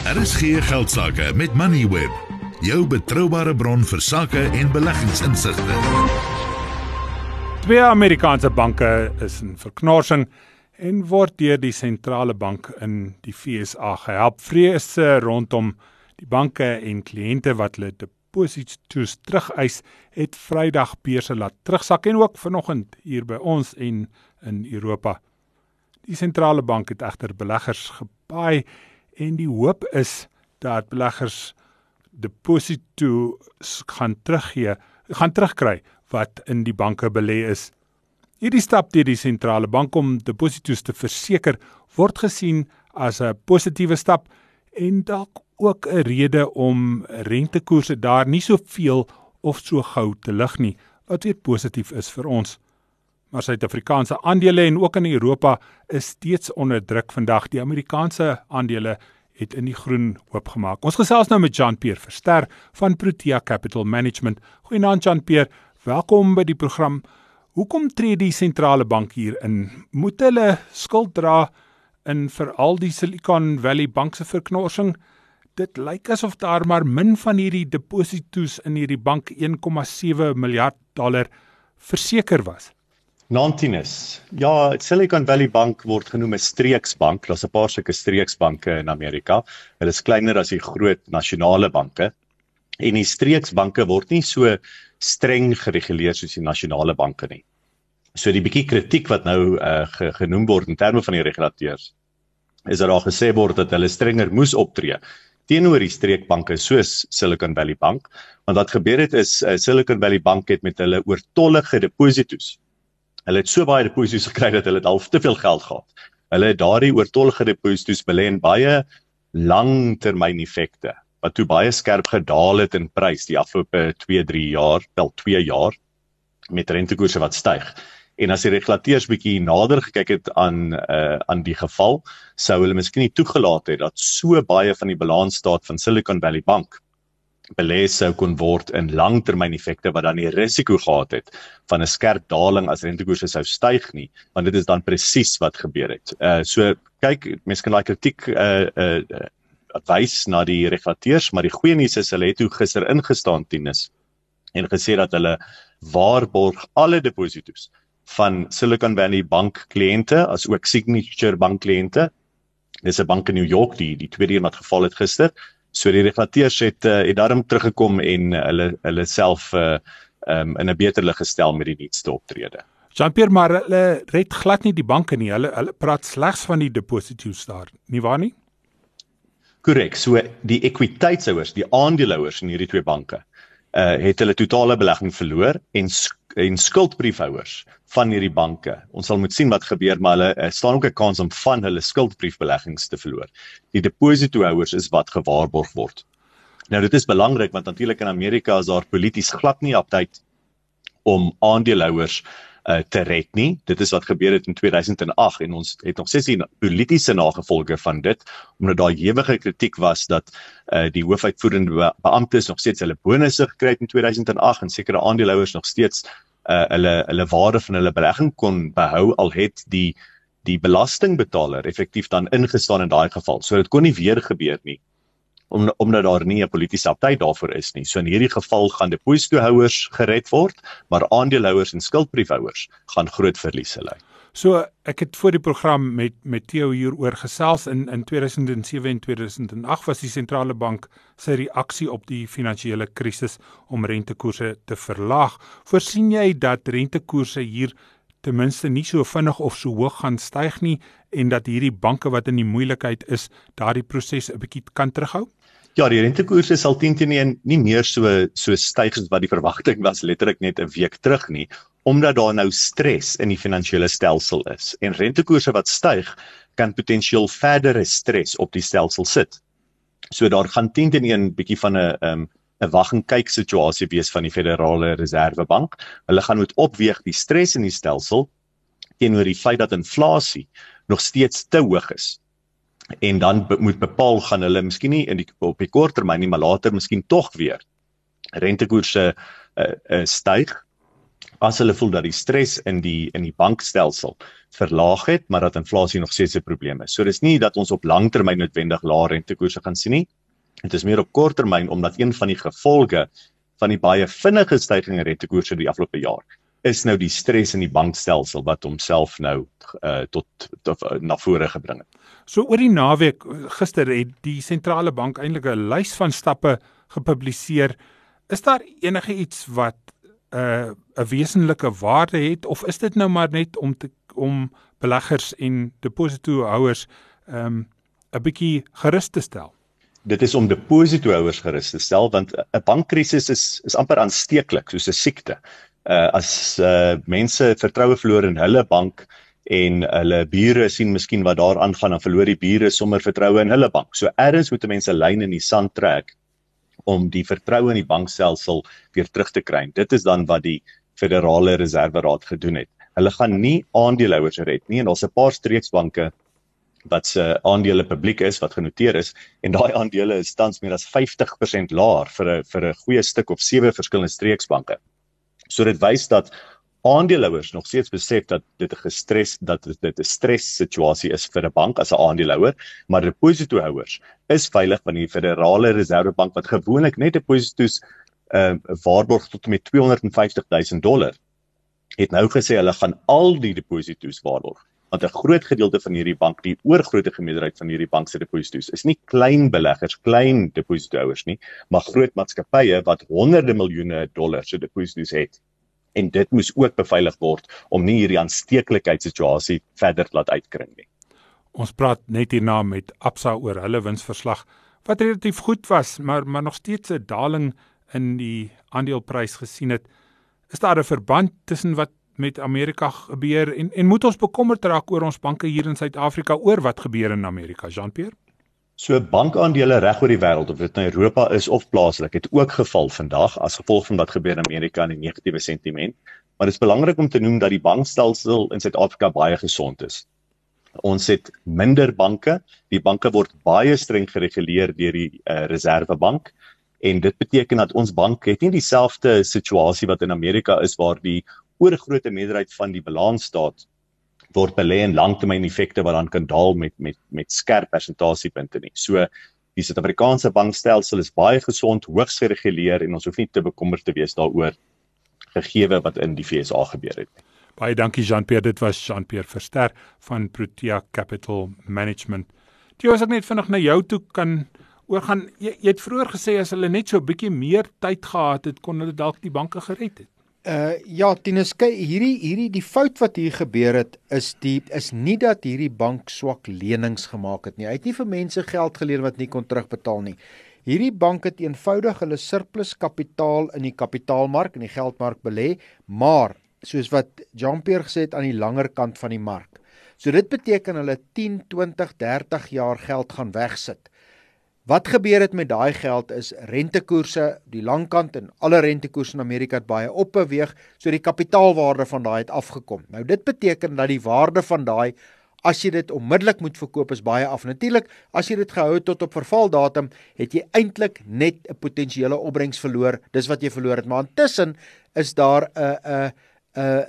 RSG Geldsaake met Moneyweb, jou betroubare bron vir sake en beleggingsinsigte. Twee Amerikaanse banke is in verknorsing en word deur die sentrale bank in die FSA gehelp. Vrese rondom die banke en kliënte wat hulle deposito's terugeis, het Vrydag beurse laat terugsak en ook vanoggend hier by ons en in Europa. Die sentrale bank het egter beleggers gepaai en die hoop is dat beleggers deposito gaan teruggee, gaan terugkry wat in die banke belê is. Hierdie stap deur die sentrale bank om deposito's te verseker word gesien as 'n positiewe stap en dalk ook 'n rede om rentekoerse daar nie soveel of so gou te lig nie wat weer positief is vir ons. Maar Suid-Afrikaanse aandele en ook in Europa is steeds onder druk vandag. Die Amerikaanse aandele het in die groen oopgemaak. Ons gesels nou met Jean-Pierre Verster van Protea Capital Management. Goeienaand Jean-Pierre, welkom by die program. Hoekom tree die sentrale bank hier in? Moet hulle skuld dra in veral die Silicon Valley bank se verknorsing? Dit lyk asof daar maar min van hierdie deposito's in hierdie bank 1,7 miljard dollar verseker was. Nantinus. Ja, Silicon Valley Bank word genoem 'n streeksbank. Daar's 'n paar sulke streeksbanke in Amerika. Hulle is kleiner as die groot nasionale banke. En die streeksbanke word nie so streng gereguleer soos die nasionale banke nie. So die bietjie kritiek wat nou uh, genoem word in terme van die regulateurs is dat daar gesê word dat hulle strenger moes optree teenoor die streekbanke soos Silicon Valley Bank want wat gebeur het is uh, Silicon Valley Bank het met hulle oortollige deposito's Hulle het so baie deposito's gekry dat hulle half te veel geld gehad. Hulle het daardie oortollige deposito's belê in baie langtermyn effekte wat toe baie skerp gedaal het in prys die afgelope 2-3 jaar, wel 2 jaar met rentekoerse wat styg. En as die regulateurs bietjie nader gekyk het aan uh aan die geval, sou hulle miskien nie toegelaat het dat so baie van die balansstaat van Silicon Valley Bank belê sou kon word in langtermyneffekte wat dan die risiko gehad het van 'n skerp daling as rentekoerse sou styg nie want dit is dan presies wat gebeur het. Uh so kyk mense kan daai kritiek uh uh wys na die regulateurs maar die goeie nuus is hulle het toe gister ingestaan Tinus en gesê dat hulle waarborg alle deposito's van Silicon Valley Bank kliënte as ook Signature Bank kliënte. Dis 'n bank in New York die die tweede een wat geval het gister So die regulateurs het uh, het daarom teruggekom en uh, hulle hulle self uh um, in 'n beter lig gestel met die nuutste optrede. Jean-Pierre maar hulle red glad nie die banke nie. Hulle hulle praat slegs van die deposito's daar. Nie waar nie? Korrek. So die ekwiteitshouers, die aandeelhouers in hierdie twee banke, uh het hulle totale belegging verloor en en skuldbriefhouers van hierdie banke. Ons sal moet sien wat gebeur, maar hulle uh, staan ook 'n kans om van hulle skuldbriefbeleggings te verloor. Die depositohouers is wat gewaarborg word. Nou dit is belangrik want natuurlik in Amerika is daar polities glad nie aptyd om aandeelhouers te red nie. Dit is wat gebeur het in 2008 en ons het nog steeds die politieke nagevolge van dit omdat daar ewige kritiek was dat uh, die hoofuitvoerende be beamptes nog steeds hulle bonusse gekry het in 2008 en sekere aandeelhouers nog steeds uh, hulle hulle waarde van hulle belegging kon behou al het die die belastingbetaler effektief dan ingestaan in daai geval. So dit kon nie weer gebeur nie om omdat daar nie 'n politieke party daarvoor is nie. So in hierdie geval gaan depositohouers gered word, maar aandeelhouers en skuldbriefhouers gaan groot verliese ly. So ek het voor die program met met Theo hieroor gesels in in 2007 en 2008 was die sentrale bank sy reaksie op die finansiële krisis om rentekoerse te verlaag. Voorsien jy dat rentekoerse hier ten minste nie so vinnig of so hoog gaan styg nie en dat hierdie banke wat in die moeilikheid is, daardie proses 'n bietjie kan terughou? Ja, die rentekoerse sal teen teen nie meer so so styg as wat die verwagting was letterlik net 'n week terug nie, omdat daar nou stres in die finansiële stelsel is. En rentekoerse wat styg kan potensieel verdere stres op die stelsel sit. So daar gaan teen teen 'n bietjie van 'n um, 'n wag en kyk situasie wees van die Federale Reservebank. Hulle gaan moet opweeg die stres in die stelsel teenoor die feit dat inflasie nog steeds te hoog is en dan be moet bepaal gaan hulle miskien nie in die op die kort termyn nie maar later miskien tog weer rentekoerse uh, uh, styg as hulle voel dat die stres in die in die bankstelsel verlaag het, maar dat inflasie nog steeds 'n probleem is. So dis nie dat ons op langtermyn noodwendig lae rentekoerse gaan sien nie. Dit is meer op korttermyn omdat een van die gevolge van die baie vinnige stygings in rentekoerse die afgelope jaar is nou die stres in die bankstelsel wat homself nou uh, tot, tot uh, na vore gebring het. So oor die naweek gister het die sentrale bank eintlik 'n lys van stappe gepubliseer. Is daar enige iets wat 'n uh, 'n wesenlike waarde het of is dit nou maar net om te om beleggers en depositohouers ehm um, 'n bietjie gerus te stel? Dit is om depositohouers gerus te stel want 'n bankkrisis is is amper aansteeklik soos 'n siekte. Uh as uh mense vertroue verloor in hulle bank en hulle bure sien miskien wat daar aangaan dan verloor die bure sommer vertroue in hulle bank. So ergens moet mense lyn in die sand trek om die vertroue in die bankstelsel weer terug te kry. Dit is dan wat die Federale Reserve Raad gedoen het. Hulle gaan nie aandeelhouers red nie en daar's 'n paar streeksbanke wat se aandele publiek is wat genoteer is en daai aandele is tans meer as 50% laer vir 'n vir 'n goeie stuk of sewe verskillende streeksbanke. So dit wys dat aandeelhouers nog steeds besef dat dit 'n gestres dat dit 'n stres situasie is vir 'n bank as 'n aandeelhouer, maar depositohouers is veilig van die Federale Reservebank wat gewoonlik net depositos ehm uh, waarborg tot met 250 000 dollar. Het nou gesê hulle gaan al die depositos waarborg want 'n groot gedeelte van hierdie bank, die oorgrootste meerderheid van hierdie bank se depositos is nie klein beleggers, klein depositohouers nie, maar groot maatskappye wat honderde miljoene dollar se depositos het en dit moes ook beveilig word om nie hierdie aansteeklikheidssituasie verder laat uitkring nie. Ons praat net hierna met Absa oor hulle winsverslag wat relatief goed was, maar maar nog steeds 'n daling in die aandeleprys gesien het. Is daar 'n verband tussen wat met Amerika gebeur en en moet ons bekommerd raak oor ons banke hier in Suid-Afrika oor wat gebeur in Amerika, Jean-Pierre? So bankaandele reg oor die wêreld of dit nou Europa is of plaaslik het ook geval vandag as gevolg van wat gebeur in Amerika en die negatiewe sentiment. Maar dit is belangrik om te noem dat die bankstelsel in Suid-Afrika baie gesond is. Ons het minder banke. Die banke word baie streng gereguleer deur die uh, Reservebank en dit beteken dat ons bank het nie dieselfde situasie wat in Amerika is waar die oorgrootste meerderheid van die balansstaat word belê in langtermyn effekte wat dan kan daal met met met skerp persentasiepunte nie. So die Suid-Afrikaanse bankstelsel is baie gesond, hoogs gereguleer en ons hoef nie te bekommerd te wees daaroor gegeewe wat in die FSA gebeur het nie. Baie dankie Jean-Pierre, dit was Jean-Pierre Verster van Protea Capital Management. Jy was ek net vinnig na jou toe kan oorgaan. Jy, jy het vroeër gesê as hulle net so 'n bietjie meer tyd gehad het, kon hulle dalk die banke gered het. Uh ja, Tinus, hierdie hierdie die fout wat hier gebeur het is die is nie dat hierdie bank swak lenings gemaak het nie. Hy het nie vir mense geld geleen wat nie kon terugbetaal nie. Hierdie bank het eenvoudig hulle surplus kapitaal in die kapitaalmark en die geldmark belê, maar soos wat Jean-Pierre gesê het aan die langer kant van die mark. So dit beteken hulle 10, 20, 30 jaar geld gaan wegsit. Wat gebeur het met daai geld is rentekoerse, die langkant en alle rentekoerse in Amerika het baie opbeweeg, so die kapitaalwaarde van daai het afgekom. Nou dit beteken dat die waarde van daai as jy dit onmiddellik moet verkoop is baie af. Natuurlik, as jy dit gehou het tot op vervaldatum, het jy eintlik net 'n potensiële opbrengs verloor. Dis wat jy verloor het, maar intussen is daar 'n 'n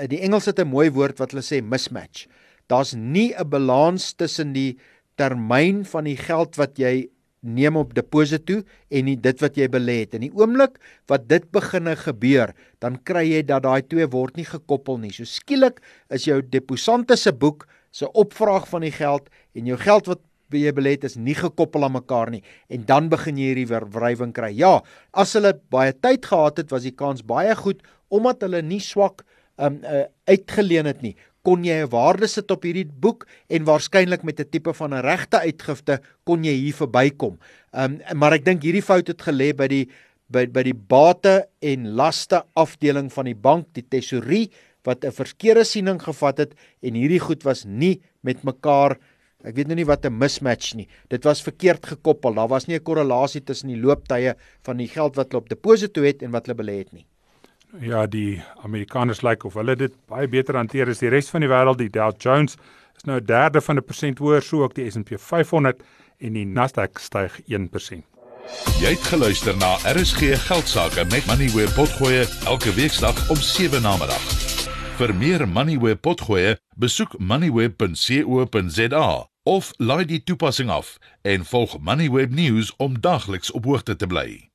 'n die Engels het 'n mooi woord wat hulle sê mismatch. Daar's nie 'n balans tussen die termyn van die geld wat jy neem op deposito en nie dit wat jy belê het. In die oomblik wat dit beginne gebeur, dan kry jy dat daai twee word nie gekoppel nie. So skielik is jou deposante se boek se opvraag van die geld en jou geld wat jy belê het is nie gekoppel aan mekaar nie en dan begin jy hierdie wrywing kry. Ja, as hulle baie tyd gehad het, was die kans baie goed omdat hulle nie swak um uh, uitgeleen het nie kon jy 'n waarde sit op hierdie boek en waarskynlik met 'n tipe van 'n regte uitgifte kon jy hier verbykom. Ehm um, maar ek dink hierdie fout het gelê by die by by die bate en laste afdeling van die bank, die tesorie wat 'n verkeerde siening gevat het en hierdie goed was nie met mekaar Ek weet nou nie wat 'n mismatch nie. Dit was verkeerd gekoppel. Daar was nie 'n korrelasie tussen die looptye van die geld wat hulle op deposito het en wat hulle belê het nie. Ja, die Amerikaners lyk like of hulle dit baie beter hanteer as die res van die wêreld. Die Dow Jones is nou 'n derde van 'n persent hoër, so ook die S&P 500 en die Nasdaq styg 1%. Jy het geluister na RSG Geldsaake met Money where potgoe elke weeksdag om 7 na middag. Vir meer Money where potgoe, besoek moneyweb.co.za of laai die toepassing af en volg Moneyweb News om dagliks op hoogte te bly.